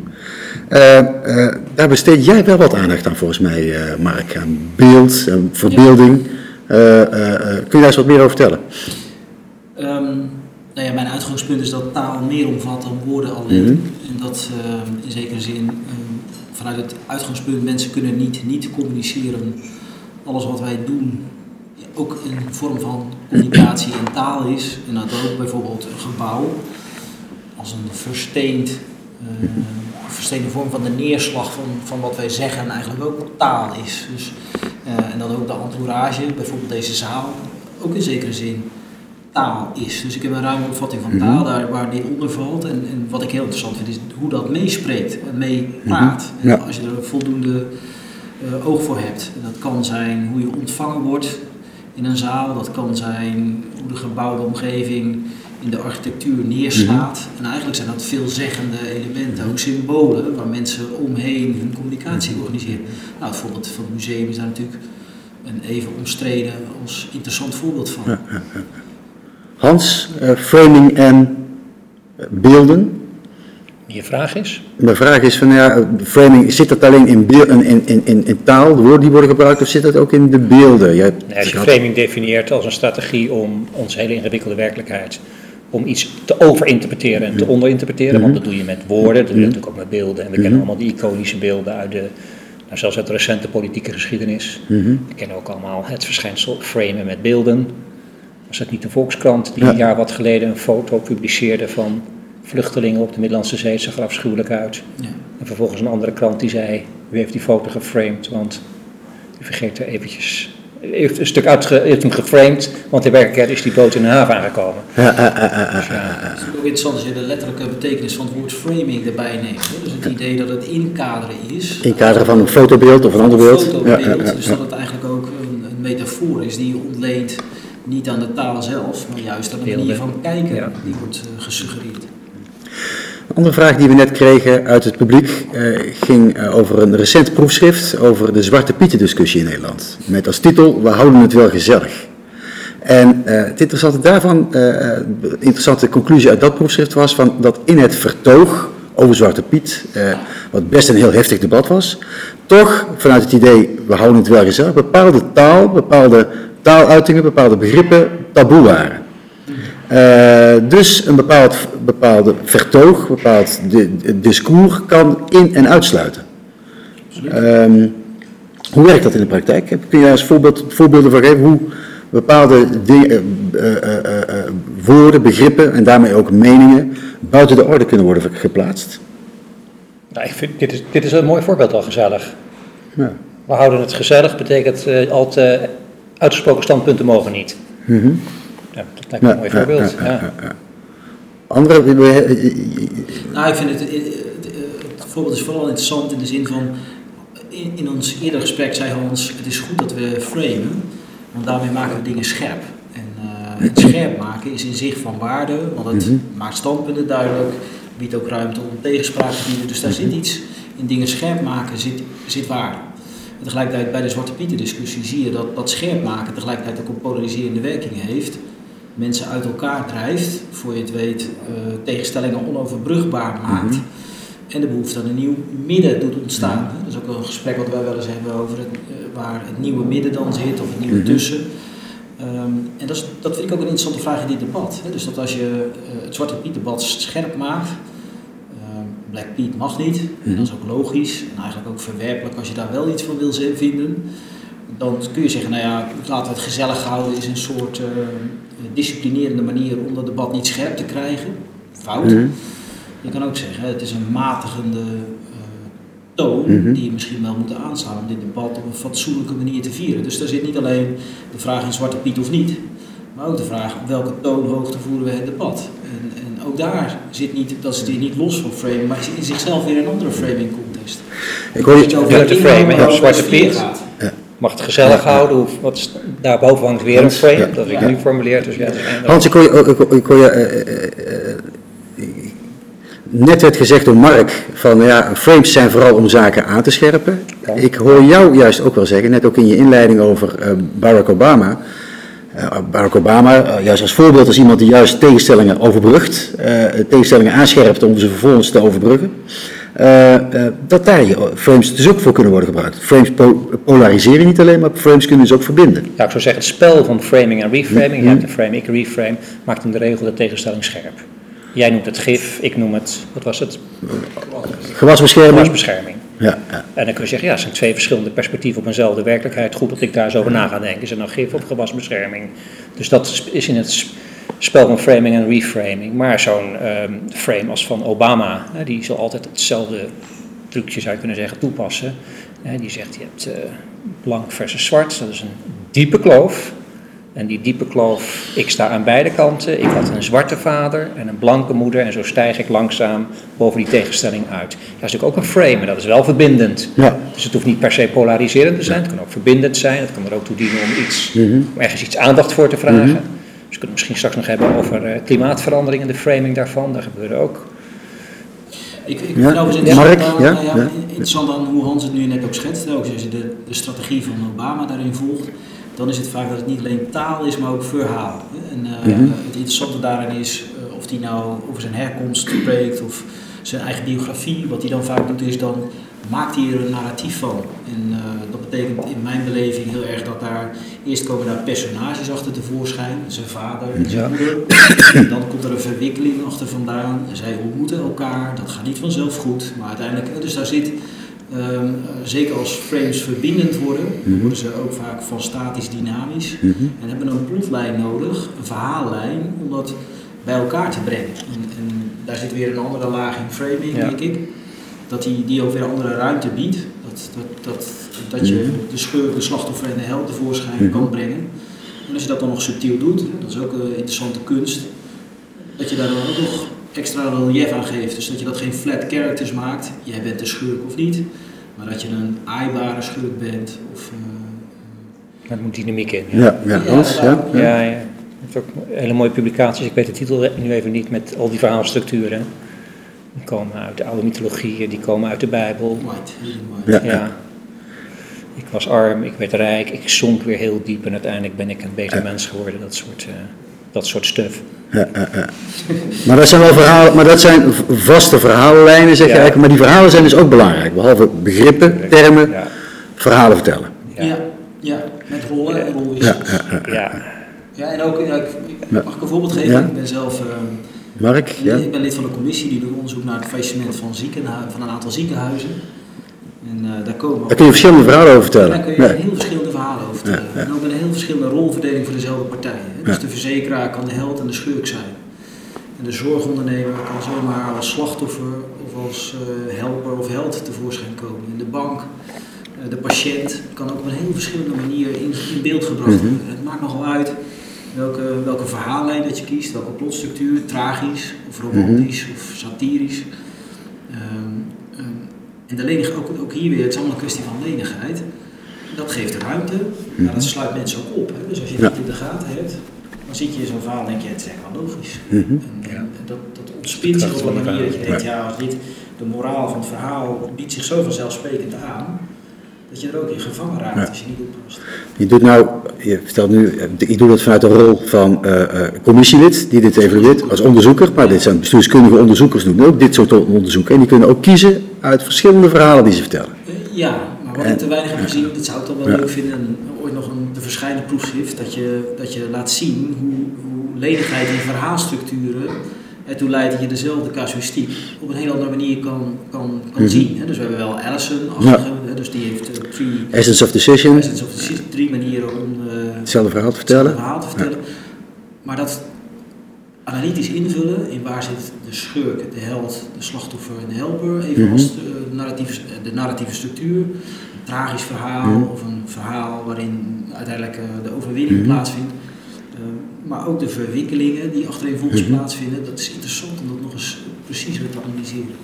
Uh, daar besteed jij wel wat aandacht aan volgens mij, Mark, aan beeld, aan verbeelding. kun je daar eens wat meer over vertellen? Um, nou ja, mijn uitgangspunt is dat taal meer omvat dan woorden alleen. Mm -hmm. En dat in zekere zin, um, vanuit het uitgangspunt, mensen kunnen niet, niet communiceren. Alles wat wij doen ook een vorm van communicatie in taal is. En dat ook bijvoorbeeld een gebouw als een versteend, uh, versteende vorm van de neerslag van, van wat wij zeggen eigenlijk ook taal is. Dus, uh, en dat ook de entourage, bijvoorbeeld deze zaal, ook in zekere zin taal is. Dus ik heb een ruime opvatting van taal mhm. daar waar dit onder valt. En, en, wat ik heel interessant vind is hoe dat meespreekt en meepraat. Mhm. Ja. Als je er voldoende uh, oog voor hebt. Dat kan zijn hoe je ontvangen wordt in een zaal, dat kan zijn hoe de gebouwde omgeving in de architectuur neerslaat. Mhm. En eigenlijk zijn dat veelzeggende elementen, ook symbolen, waar mensen omheen hun communicatie mhm. organiseren. Nou, het voorbeeld van het museum is daar natuurlijk een even omstreden als interessant voorbeeld van. Hans, uh, framing en beelden. Je vraag is? Mijn vraag is van ja, framing, zit dat alleen in, beeld, in, in, in, in taal, de woorden die worden gebruikt, of zit dat ook in de beelden? Jij, als je framing definieert als een strategie om onze hele ingewikkelde werkelijkheid om iets te overinterpreteren en te onderinterpreteren. Want dat doe je met woorden, dat doe je natuurlijk ook met beelden. En we kennen allemaal die iconische beelden uit de, nou, zelfs uit de recente politieke geschiedenis. We kennen ook allemaal het verschijnsel framen met beelden. Was het niet de Volkskrant die een jaar wat geleden een foto publiceerde van vluchtelingen op de Middellandse Zee? Het zag er afschuwelijk uit. Ja. En vervolgens een andere krant die zei, u heeft die foto geframed, want u vergeet er eventjes heeft een stuk uit, heeft hem geframed, want in werkelijkheid is die boot in de haven aangekomen. Ja, ja. Het is ook interessant als je de letterlijke betekenis van het woord framing erbij neemt. Dus het idee dat het inkaderen is. Inkaderen van een fotobeeld of een ander beeld. Fotobeeld, dus dat het eigenlijk ook een, een metafoor is die je ontleent niet aan de taal zelf, maar juist aan de manier van kijken die wordt uh, gesuggereerd. Een andere vraag die we net kregen uit het publiek uh, ging uh, over een recent proefschrift over de Zwarte Pieten discussie in Nederland. Met als titel, we houden het wel gezellig. En uh, het interessante daarvan, de interessante conclusie uit dat proefschrift was van dat in het vertoog over Zwarte Piet, wat best een heel heftig debat was, toch vanuit het idee, we houden het wel gezellig, bepaalde taal, bepaalde taaluitingen, bepaalde begrippen taboe waren. Uh, dus een bepaald, bepaalde vertoog, een bepaald discours kan in- en uitsluiten. Um, hoe werkt dat in de praktijk? Kun je daar eens voorbeeld, voorbeelden van geven hoe bepaalde dingen, uh, uh, woorden, begrippen en daarmee ook meningen buiten de orde kunnen worden geplaatst? Nou, ik vind, dit, is, dit is een mooi voorbeeld al gezellig. Ja. We houden het gezellig, betekent al te uitgesproken standpunten mogen niet. Mm -hmm. Ja, dat lijkt me een mooi voorbeeld. Ja, Andere? Nou, ik vind het, het, voorbeeld is vooral interessant in de zin van, in, in ons eerder gesprek zei Hans, het is goed dat we framen, want daarmee maken we dingen scherp. En uh, het scherp maken is in zich van waarde, want het mm -hmm. maakt standpunten duidelijk, biedt ook ruimte om tegenspraak te bieden. Dus daar zit iets in dingen scherp maken, zit, zit waarde. En tegelijkertijd bij de Zwarte Pieten discussie zie je dat dat scherp maken tegelijkertijd ook een polariserende werking heeft mensen uit elkaar drijft, voor je het weet, uh, tegenstellingen onoverbrugbaar maakt. Mhm. En de behoefte aan een nieuw midden doet ontstaan. Dat is ook een gesprek wat wij wel eens hebben over het, uh, waar het nieuwe midden dan zit, of het nieuwe mhm. tussen. Um, en dat, is, dat vind ik ook een interessante vraag in dit debat. Hè? Dus dat als je uh, het Zwarte Piet debat scherp maakt, ehm, Black Piet mag niet, en mhm. dat is ook logisch en eigenlijk ook verwerpelijk als je daar wel iets van wil vinden. Dan kun je zeggen, nou ja, laten we het gezellig houden, is een soort disciplinerende manier om dat debat niet scherp te krijgen. Fout. Mhm. Je kan ook zeggen, het is een matigende uh, toon mhm. die je misschien wel moet aanslaan om dit debat op een fatsoenlijke manier te vieren. Dus daar zit niet alleen de vraag in Zwarte Piet of niet, Maar ook de vraag op welke toonhoogte voeren we het debat. En, en ook daar zit niet, dat zit niet los van framing, maar in zichzelf weer een andere framing context. Ik hoor Dat je je, over de framing, over Zwarte Piet. gaat. Mag het gezellig houden? Of wat is, daarboven hangt weer een frame, ja. dat ik Ja. nu formuleer. Dus ja, Hans, ik hoor je, ik hoor- je eh, eh, eh, net werd gezegd door Mark van ja, frames zijn vooral om zaken aan te scherpen. Ja. Ik hoor jou juist ook wel zeggen, net ook in je inleiding over Barack Obama. Barack Obama, juist als voorbeeld als iemand die juist tegenstellingen overbrugt, tegenstellingen aanscherpt om ze vervolgens te overbruggen. Eh, eh, dat daar je frames dus ook voor kunnen worden gebruikt. Frames po- polariseren niet alleen, maar frames kunnen dus ook verbinden. Ja, ik zou zeggen, het spel van framing en reframing, je hebt een frame, ik reframe, maakt in de regel de tegenstelling scherp. Jij noemt het gif, ik noem het, wat was het? Gewasbescherming. Gewasbescherming. Ja, ja. En dan kun je zeggen, ja, het zijn twee verschillende perspectieven op eenzelfde werkelijkheid. Goed dat ik daar eens over na ga denken. Is het nou gif of gewasbescherming? Dus dat is in het spel van framing en reframing. Maar zo'n ehm, frame als van Obama, hè, die zal altijd hetzelfde trucje, zou je kunnen zeggen, toepassen. Hè, die zegt, je hebt eh, blank versus zwart, dat is een diepe kloof. En die diepe kloof, ik sta aan beide kanten. Ik had een zwarte vader en een blanke moeder. En zo stijg ik langzaam boven die tegenstelling uit. Dat is natuurlijk ook een frame, en dat is wel verbindend. ja. Dus het hoeft niet per se polariserend te zijn, het kan ook verbindend zijn, het kan er ook toe dienen om, iets, Mhm. om ergens iets aandacht voor te vragen. Dus we kunnen het misschien straks nog hebben over eh, klimaatverandering en de framing daarvan, daar gebeuren ook. Ik, ik Ja, vind overigens Mark, interessant, aan, ja, nou ja. interessant aan hoe Hans het nu net ook schetst. Ook als je de, de strategie van Obama daarin volgt, dan is het vaak dat het niet alleen taal is, maar ook verhaal. En eh, Mhm. het interessante daarin is uh, of hij nou over zijn herkomst spreekt of zijn eigen biografie. Wat hij dan vaak doet is dan maakt hij er een narratief van. En uh, dat betekent in mijn beleving heel erg dat daar eerst komen daar personages achter tevoorschijn. Zijn vader en zijn Ja. moeder. En dan komt er een verwikkeling achter vandaan. Zij ontmoeten elkaar. Dat gaat niet vanzelf goed. Maar uiteindelijk, dus daar zit, um, zeker als frames verbindend worden, Mhm. worden ze ook vaak van statisch dynamisch. Mhm. En hebben een plotlijn nodig, een verhaallijn, om dat bij elkaar te brengen. En, en daar zit weer een andere laag in framing, Ja. denk ik. Dat die, die ook weer andere ruimte biedt. Dat, dat, dat, dat je Mhm. de schurk, de slachtoffer en de held tevoorschijn Mhm. kan brengen. En als je dat dan nog subtiel doet, dat is ook een interessante kunst, dat je daar dan ook nog extra relief aan geeft. Dus dat je dat geen flat characters maakt, jij bent de schurk of niet, maar dat je een aaibare schurk bent. Of, uh, Er moet dynamiek in. Ja, ja, ja. Ja, ja. Hebt ook hele mooie publicaties, ik weet de titel nu even niet, met al die verhaalstructuren. Die komen uit de oude mythologieën, die komen uit de Bijbel. Ja. Ja. Ik was arm, ik werd rijk, ik zonk weer heel diep en uiteindelijk ben ik een beter Ja. mens geworden. Dat soort, eh, dat soort stuff. Ja, ja, ja. Maar dat zijn wel verhalen, maar dat zijn vaste verhaallijnen, zeg je Ja. eigenlijk. Maar die verhalen zijn dus ook belangrijk. Behalve begrippen, termen, Ja. verhalen vertellen. Ja. Ja. met rollen en rolwissels. Ja, ja, ja. Ja. en ook, ik, mag ik een voorbeeld geven? Ja. Ik ben zelf ehm, Mark, ja. ik ben lid van een commissie die doet onderzoek naar het faillissement van, van een aantal ziekenhuizen. En eh, daar komen Daar kun je verschillende verhalen over Daar vertellen. kun je heel verschillende verhalen over vertellen. Ja, ja. En ook een heel verschillende rolverdeling voor dezelfde partijen. Dus de verzekeraar kan de held en de schurk zijn. En de zorgondernemer kan zomaar als slachtoffer of als eh, helper of held tevoorschijn komen. En de bank, eh, de patiënt kan ook op een heel verschillende manier in, in beeld gebracht Mhm. worden. Het maakt nogal uit welke, welke verhaallijn dat je kiest, welke plotstructuur, tragisch of romantisch of satirisch. Ehm, ehm, en de lenig, ook, ook hier weer, het is allemaal een kwestie van lenigheid. Dat geeft ruimte, maar dat sluit mensen ook op. Hè. Dus als je Ja. dit in de gaten hebt, dan zit je in zo'n verhaal en denk je, het is echt wel logisch. Mhm. En, Ja. en dat, dat ontspint zich op een manier dat je denkt, ja, als dit, de moraal van het verhaal biedt zich zo vanzelfsprekend aan, dat je er ook in gevangen raakt Ja. als je niet oppast. Je doet nou, je vertelt nu, eh, ik doe dat vanuit de rol van eh, commissielid die dit evalueert als onderzoeker. Maar dit zijn bestuurskundige onderzoekers doen ook dit soort onderzoeken. En die kunnen ook kiezen uit verschillende verhalen die ze vertellen. Ja, maar wat ik te weinig heb gezien, dat zou ik dan wel Ja. leuk vinden, en ooit nog een te verschijnen proefschrift, dat je, dat je laat zien hoe, hoe lenigheid in verhaalstructuren ertoe leidt dat je dezelfde casuïstiek op een heel andere manier kan, kan, kan Mhm. zien. Dus we hebben wel Allison, hè, dus die heeft eh, drie, Essence of Decision, essence of the- drie manieren om eh, hetzelfde verhaal te vertellen. verhaal te vertellen. Maar dat analytisch invullen in waar zit de schurk, de held, de slachtoffer en de helper, evenals Mhm. de, narratieve, de narratieve structuur, een tragisch verhaal Mhm. of een verhaal waarin uiteindelijk eh, de overwinning Mhm. plaatsvindt. Eh, maar ook de verwikkelingen die achtereenvolgens plaatsvinden. Dat is interessant om dat nog eens preciezer te analyseren.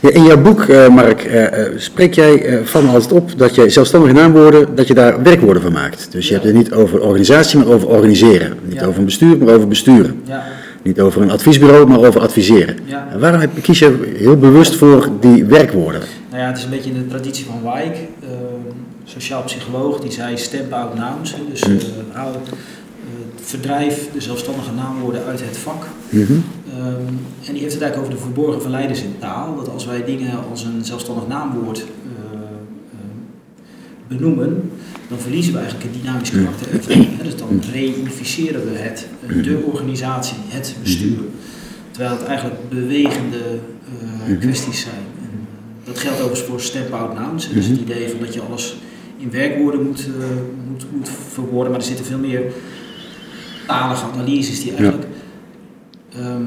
Ja, in jouw boek, eh, Mark, eh, eh, spreek jij eh, van altijd op dat je zelfstandige naamwoorden, dat je daar werkwoorden van maakt. Dus je Ja. hebt het niet over organisatie, maar over organiseren. Niet Ja. over een bestuur, maar over besturen. Ja, Niet over een adviesbureau, maar over adviseren. ja. En waarom heb- kies je heel bewust voor die werkwoorden? Nou ja, het is een beetje in de traditie van Weik, eh, sociaal psycholoog, die zei stamp out nouns. Dus Hm. Verdrijf de zelfstandige naamwoorden uit het vak. Mhm. Ehm, en die heeft het eigenlijk over de verborgen verleiders in taal. Dat als wij dingen als een zelfstandig naamwoord eh, eh, benoemen, dan verliezen we eigenlijk het dynamisch karakter ervan. Hè, Dus dan reïnificeren we het, eh, de organisatie, het bestuur. Terwijl het eigenlijk bewegende kwesties zijn. En, dat geldt overigens voor stamp-out nouns. Dus het idee van dat je alles in werkwoorden moet, moet, moet verwoorden. Maar er zitten veel meer talige analyses die eigenlijk, ehm,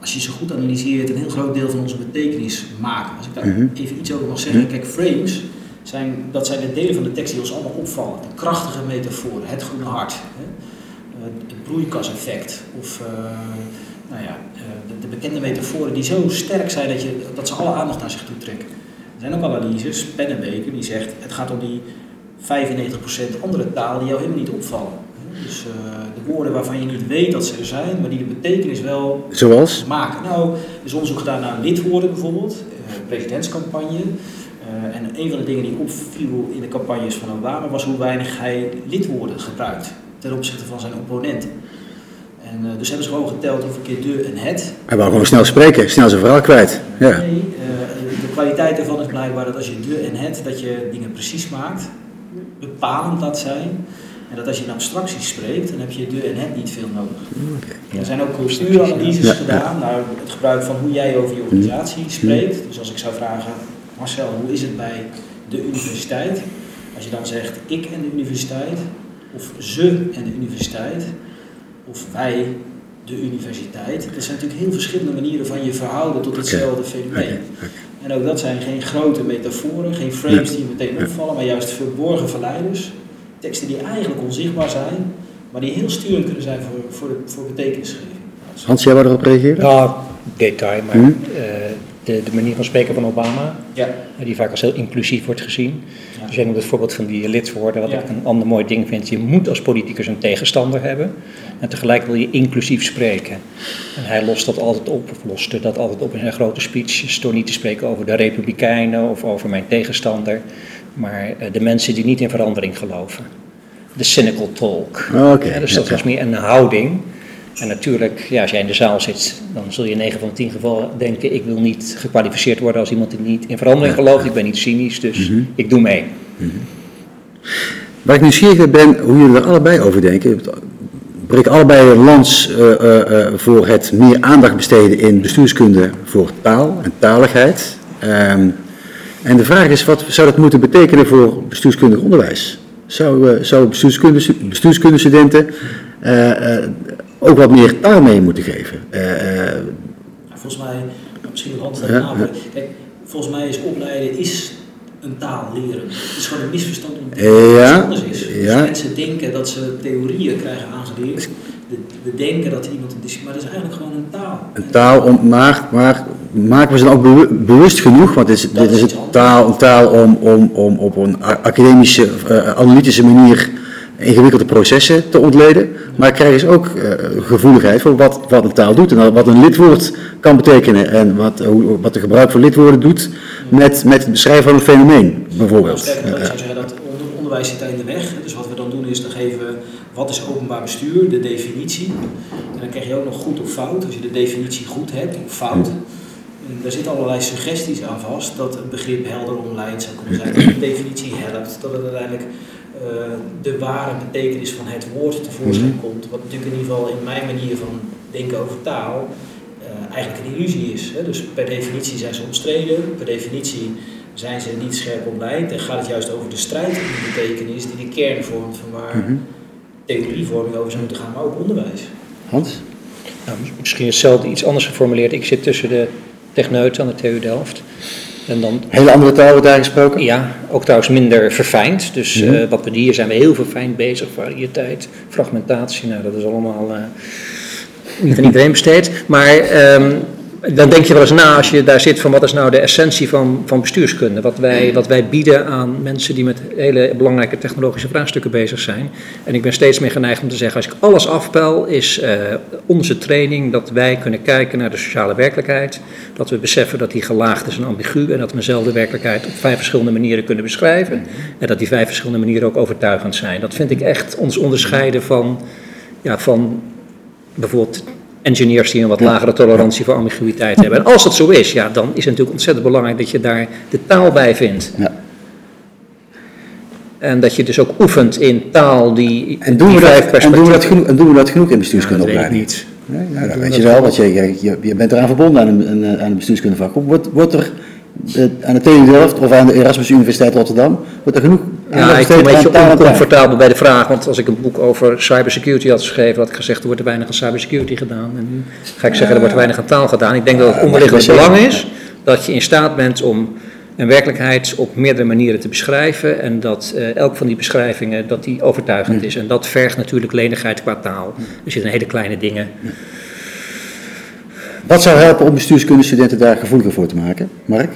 als je ze goed analyseert, een heel groot deel van onze betekenis maken. Als ik daar Mhm. even iets over mag zeggen. Kijk, frames, zijn, dat zijn de delen van de tekst die ons allemaal opvallen. De krachtige metaforen, het groene hart, hè? Eh, het broeikaseffect of eh, nou ja, eh, de, de bekende metaforen die zo sterk zijn dat, je, dat ze alle aandacht naar zich toe trekken. Er zijn ook analyses, Pennenbeker, die zegt het gaat om die 95% andere taal die jou helemaal niet opvallen. Dus eh, de woorden waarvan je niet weet dat ze er zijn, maar die de betekenis wel Zoals? maken. Nou, er is onderzoek gedaan naar lidwoorden bijvoorbeeld, eh, presidentscampagne. Eh, en een van de dingen die opviel in de campagnes van Obama was hoe weinig hij lidwoorden gebruikt ten opzichte van zijn opponenten. En, dus hebben ze gewoon geteld hoeveel keer de en het. Hij wou gewoon snel spreken, snel zijn verhaal kwijt. Ja. Nee, de kwaliteit ervan is blijkbaar dat als je de en het, dat je dingen precies maakt, bepalend laat zijn. En dat als je in abstracties spreekt, dan heb je de en het niet veel nodig. Er zijn ook cultuuranalyses Ja, gedaan naar het gebruik van hoe jij over je organisatie spreekt. Dus als ik zou vragen, Marcel, hoe is het bij de universiteit? Als je dan zegt ik en de universiteit, of ze en de universiteit, of wij de universiteit. Dat zijn natuurlijk heel verschillende manieren van je verhouden tot hetzelfde fenomeen. En ook dat zijn geen grote metaforen, geen frames die je meteen opvallen, maar juist verborgen verleiders. Teksten die eigenlijk onzichtbaar zijn, maar die heel sturend kunnen zijn voor, voor, voor betekenisgeving. Hans, jij wou erop reageren? Nou, detail, maar Hm? eh, de, de manier van spreken van Obama, Ja, eh, die vaak als heel inclusief wordt gezien. Ja. Dus jij noemt het voorbeeld van die lidwoorden, wat Ja. ik een ander mooi ding vind. Je moet als politicus een tegenstander hebben en tegelijk wil je inclusief spreken. En hij lost dat altijd op, of loste dat altijd op in zijn grote speeches, door niet te spreken over de Republikeinen of over mijn tegenstander, maar eh, de mensen die niet in verandering geloven. De cynical talk. Oké, Ja, dus dat was meer een houding. En natuurlijk, ja, als jij in de zaal zit, dan zul je in 9 van de 10 gevallen denken: ik wil niet gekwalificeerd worden als iemand die niet in verandering gelooft. Ik ben niet cynisch, dus Mhm. ik doe mee. Waar ik nieuwsgierig ben, hoe jullie er allebei over denken. Breek allebei een lans eh, eh, voor het meer aandacht besteden in bestuurskunde voor taal en taligheid. Ehm, en de vraag is, wat zou dat moeten betekenen voor bestuurskundig onderwijs? Zou, eh, zou bestuurskunde, bestuurskundestudenten eh, eh, ook wat meer taal mee moeten geven? Volgens mij, misschien nog altijd Ja, ja, Kijk, volgens mij is opleiden is een taal leren. Het is gewoon een misverstand om te denken dat Ja, het anders is. Dus ja. mensen denken dat ze theorieën krijgen aangeleerd. We, denken dat iemand een discipline, maar dat is eigenlijk gewoon een taal. Een taal, om, maar, maar maken we ze dan ook bewu- bewust genoeg? Want dit is, dit is een taal, een taal om, om, om op een academische, eh, analytische manier ingewikkelde processen te ontleden. Maar krijgen ze ook eh, gevoeligheid voor wat, wat een taal doet en wat een lidwoord kan betekenen. En wat, hoe, wat de gebruik van lidwoorden doet met, met het beschrijven van een fenomeen, bijvoorbeeld. Sterker nog, ik Eh, zou zeggen dat onder- onderwijs zit daar in de weg. Dus wat we dan doen is, dan geven we wat is openbaar bestuur, de definitie. En dan krijg je ook nog goed of fout. Als je de definitie goed hebt of fout, en daar zitten allerlei suggesties aan vast dat het begrip helder omlijnd zou kunnen zijn, dat de definitie helpt, dat het uiteindelijk eh, de ware betekenis van het woord tevoorschijn komt. Wat natuurlijk in ieder geval in mijn manier van denken over taal eh, eigenlijk een illusie is. Hè? Dus per definitie zijn ze omstreden, per definitie zijn ze niet scherp omlijnd en gaat het juist over de strijd om die betekenis die de kern vormt van waar Mhm. Theorievorming over zou moeten gaan, maar ook onderwijs. Hans? Nou, misschien hetzelfde iets anders geformuleerd. Ik zit tussen de techneuten aan de TU Delft. En dan, Hele andere taal wordt daar gesproken? ja, ook trouwens minder verfijnd. Dus Mhm. eh, wat we hier zijn we heel verfijnd bezig. Variëteit, fragmentatie, nou dat is allemaal eh, niet aan iedereen besteed. Maar ehm, dan denk je wel eens na als je daar zit van wat is nou de essentie van, van bestuurskunde. Wat wij, wat wij bieden aan mensen die met hele belangrijke technologische vraagstukken bezig zijn. En ik ben steeds meer geneigd om te zeggen als ik alles afpel is eh, onze training dat wij kunnen kijken naar de sociale werkelijkheid. Dat we beseffen dat die gelaagd is en ambigu en dat we dezelfde werkelijkheid op vijf verschillende manieren kunnen beschrijven. En dat die vijf verschillende manieren ook overtuigend zijn. Dat vind ik echt ons onderscheiden van, ja, van bijvoorbeeld engineers die een wat lagere tolerantie voor ambiguïteit hebben. En als dat zo is, ja, dan is het natuurlijk ontzettend belangrijk dat je daar de taal bij vindt. Ja. En dat je dus ook oefent in taal die, En doen, die we dat, en, doen we dat genoeg, en doen we dat genoeg in Ja, bestuurskundeopleiding? niet. Nee, ja, dat weet je wel, want je, je, bent eraan verbonden aan een, een, aan een bestuurskundevak. Wordt, wordt er eh, aan de TU Delft of aan de Erasmus Universiteit Rotterdam, wordt er genoeg Ja, ik me een beetje oncomfortabel bij de vraag, want als ik een boek over cybersecurity had geschreven, had ik gezegd er wordt er weinig aan cybersecurity gedaan. En nu ga ik zeggen er wordt weinig aan taal gedaan. Ik denk dat het je belang is dat je in staat bent om een werkelijkheid op meerdere manieren te beschrijven en dat eh, elk van die beschrijvingen dat die overtuigend is. En dat vergt natuurlijk lenigheid qua taal. Er zitten hele kleine dingen. Wat zou helpen om bestuurskundestudenten daar gevoeliger voor te maken? Mark?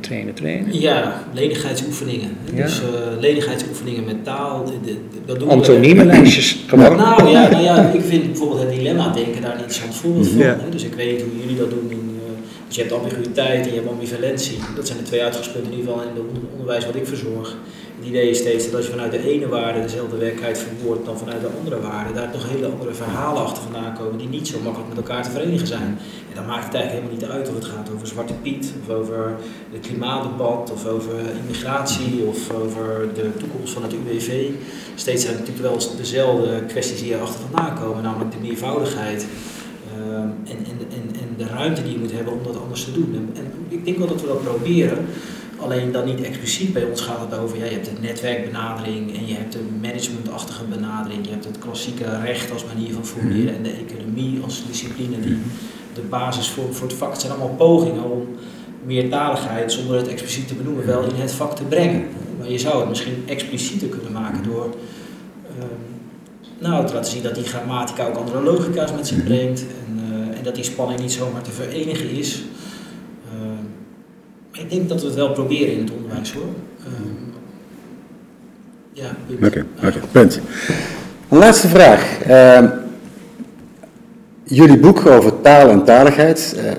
Trainen, trainen, trainen. ja, lenigheidsoefeningen. Ja. Dus eh, lenigheidsoefeningen met taal. de- de- dat doen we- Antoniemenlijstjes, gewoon. Nou ja, nou ja, ik vind bijvoorbeeld het dilemma-denken daar een interessant voorbeeld van. Ja. hè. Dus ik weet niet hoe jullie dat doen. In, eh, dus je hebt ambiguïteit en je hebt ambivalentie. Dat zijn de twee uitgangspunten in ieder geval in het onder- onderwijs wat ik verzorg. Idee is steeds dat als je vanuit de ene waarde dezelfde werkelijkheid verwoordt dan vanuit de andere waarde, daar nog hele andere verhalen achter vandaan komen die niet zo makkelijk met elkaar te verenigen zijn. En dan maakt het eigenlijk helemaal niet uit of het gaat over Zwarte Piet, of over het klimaatdebat, of over immigratie, of over de toekomst van het UWV. Steeds zijn het natuurlijk wel dezelfde kwesties die erachter vandaan komen, namelijk de meervoudigheid. ehm, en, en, en, en de ruimte die je moet hebben om dat anders te doen. En, en ik denk wel dat we dat proberen. Alleen dan niet expliciet. Bij ons gaat het over, ja, je hebt de netwerkbenadering en je hebt de managementachtige benadering. Je hebt het klassieke recht als manier van formuleren en de economie als discipline die de basis voor, voor het vak. Het zijn allemaal pogingen om meertaligheid, zonder het expliciet te benoemen, wel in het vak te brengen. Maar je zou het misschien explicieter kunnen maken door ehm, nou, te laten zien dat die grammatica ook andere logica's met zich brengt en, eh, en dat die spanning niet zomaar te verenigen is. Ehm, ik denk dat we het wel proberen in het onderwijs hoor. Ehm, ja. Oké, oké, punt. Een laatste vraag. Ehm, jullie boek over taal en taligheid. eh, eh,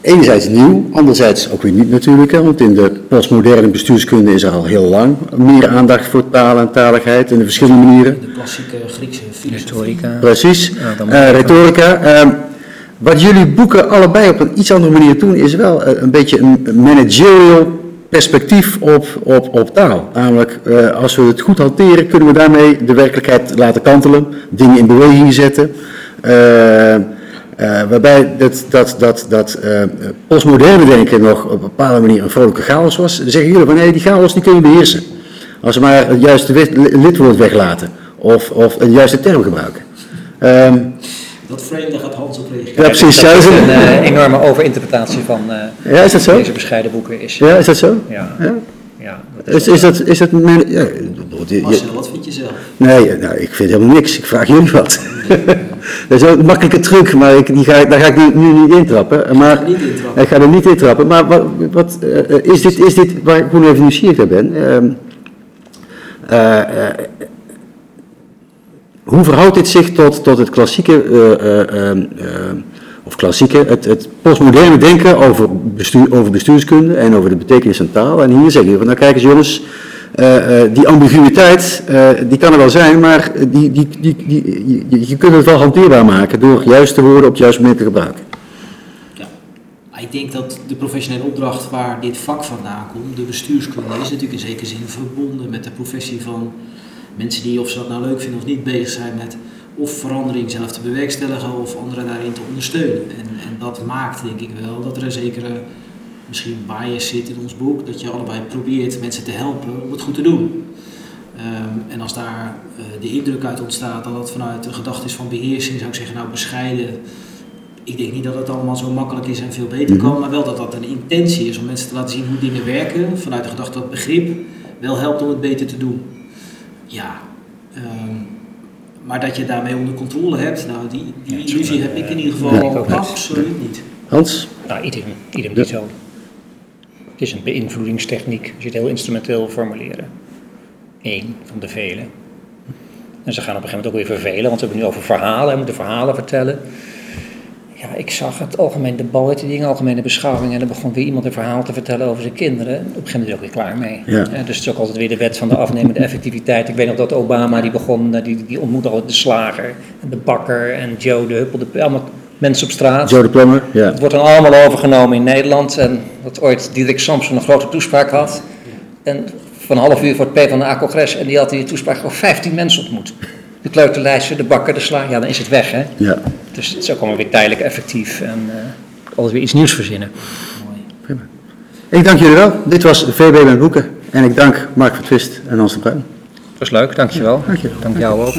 enerzijds nieuw, anderzijds ook weer niet natuurlijk. Hè, want in de postmoderne bestuurskunde is er al heel lang meer aandacht voor taal en taligheid in de verschillende manieren. De klassieke Griekse filosofie. Retorica. Precies. Eh, retorica. Wat jullie boeken allebei op een iets andere manier doen, is wel eh, een beetje een managerial perspectief op, op, op taal. Namelijk, eh, als we het goed hanteren, kunnen we daarmee de werkelijkheid laten kantelen, dingen in beweging zetten. Eh, waarbij dat, dat, dat, dat eh, postmoderne denken nog op een bepaalde manier een vrolijke chaos was. Dan zeggen jullie van nee, die chaos die kun je beheersen. Als we maar het juiste lidwoord weglaten of, of een juiste term gebruiken. Ehm, Dat frame, daar gaat Hans op reageren. ja, precies. Ja, is, een eh, enorme overinterpretatie van eh, ja, is dat zo? deze bescheiden boeken. Is, Ja, is dat zo? ja, Ja. ja, dat Is, is dat, is dat mijn, ja, ik Marcel, wat vind je zelf? nee, nou, ik vind helemaal niks. Ik vraag jullie wat. dat is een makkelijke truc, maar ik, die ga, daar ga ik nu, nu niet intrappen. Maar, Niet intrappen. ik ga er niet intrappen. Maar wat, wat eh, is, dit, is dit waar ik gewoon even nieuwsgierig naar ben? Ehm, eh, eh, hoe verhoudt dit zich tot, tot het klassieke, eh, eh, ehm, eh, of klassieke, het, het postmoderne denken over, bestuur, over bestuurskunde en over de betekenis van taal? En hier zeg je van, nou kijk eens jongens, die ambiguïteit, die kan er wel zijn, maar die, die, die, die, je, je kunt het wel hanteerbaar maken door juiste woorden op het juiste moment te gebruiken. Ik denk dat de professionele opdracht waar dit vak vandaan komt, de bestuurskunde, is natuurlijk in zekere zin verbonden met de professie van mensen die, of ze dat nou leuk vinden of niet, bezig zijn met of verandering zelf te bewerkstelligen of anderen daarin te ondersteunen. En, en dat maakt denk ik wel dat er een zekere misschien bias zit in ons boek, dat je allebei probeert mensen te helpen om het goed te doen. Ehm, en als daar eh, de indruk uit ontstaat dat het vanuit de gedachte is van beheersing, zou ik zeggen, nou bescheiden ik denk niet dat het allemaal zo makkelijk is en veel beter kan, Mhm. maar wel dat dat een intentie is om mensen te laten zien hoe dingen werken. Vanuit de gedachte dat begrip wel helpt om het beter te doen. Ja, ehm, maar dat je daarmee onder controle hebt, nou die, die Ja, illusie zo, heb ik in ieder geval niet. absoluut niet. Hans? Nou, idem, idem Ja. dito. Het is een beïnvloedingstechniek, als je het heel instrumenteel formuleren. Eén van de vele. En ze gaan op een gegeven moment ook weer vervelen, want we hebben het nu over verhalen, we moeten verhalen vertellen. Ja, ik zag het algemeen debat, die dingen, algemene beschouwing, en er begon weer iemand een verhaal te vertellen over zijn kinderen. Op een gegeven moment is ook weer klaar mee. Ja. Eh, dus het is ook altijd weer de wet van de afnemende effectiviteit. Ik weet nog dat Obama, die begon, eh, die, die ontmoette altijd de slager, en de bakker en Joe de Huppel, de, allemaal mensen op straat. Joe de Plummer? Ja. Het wordt dan allemaal overgenomen in Nederland. En dat ooit Diederik Samson een grote toespraak had. En van een half uur voor het PvdA-congres. En die had in die toespraak gewoon 15 mensen ontmoet. De kleuterlijster, de bakker, de slager. Ja, dan is het weg, hè. Ja. Dus het is ook allemaal weer tijdelijk effectief. En eh, altijd weer iets nieuws verzinnen. Mooi. Ik dank jullie wel. Dit was VB met Boeken. En ik dank Mark van Twist en Hans de Bruin. Dat was leuk, dankjewel. Dank je. Dank jou ook.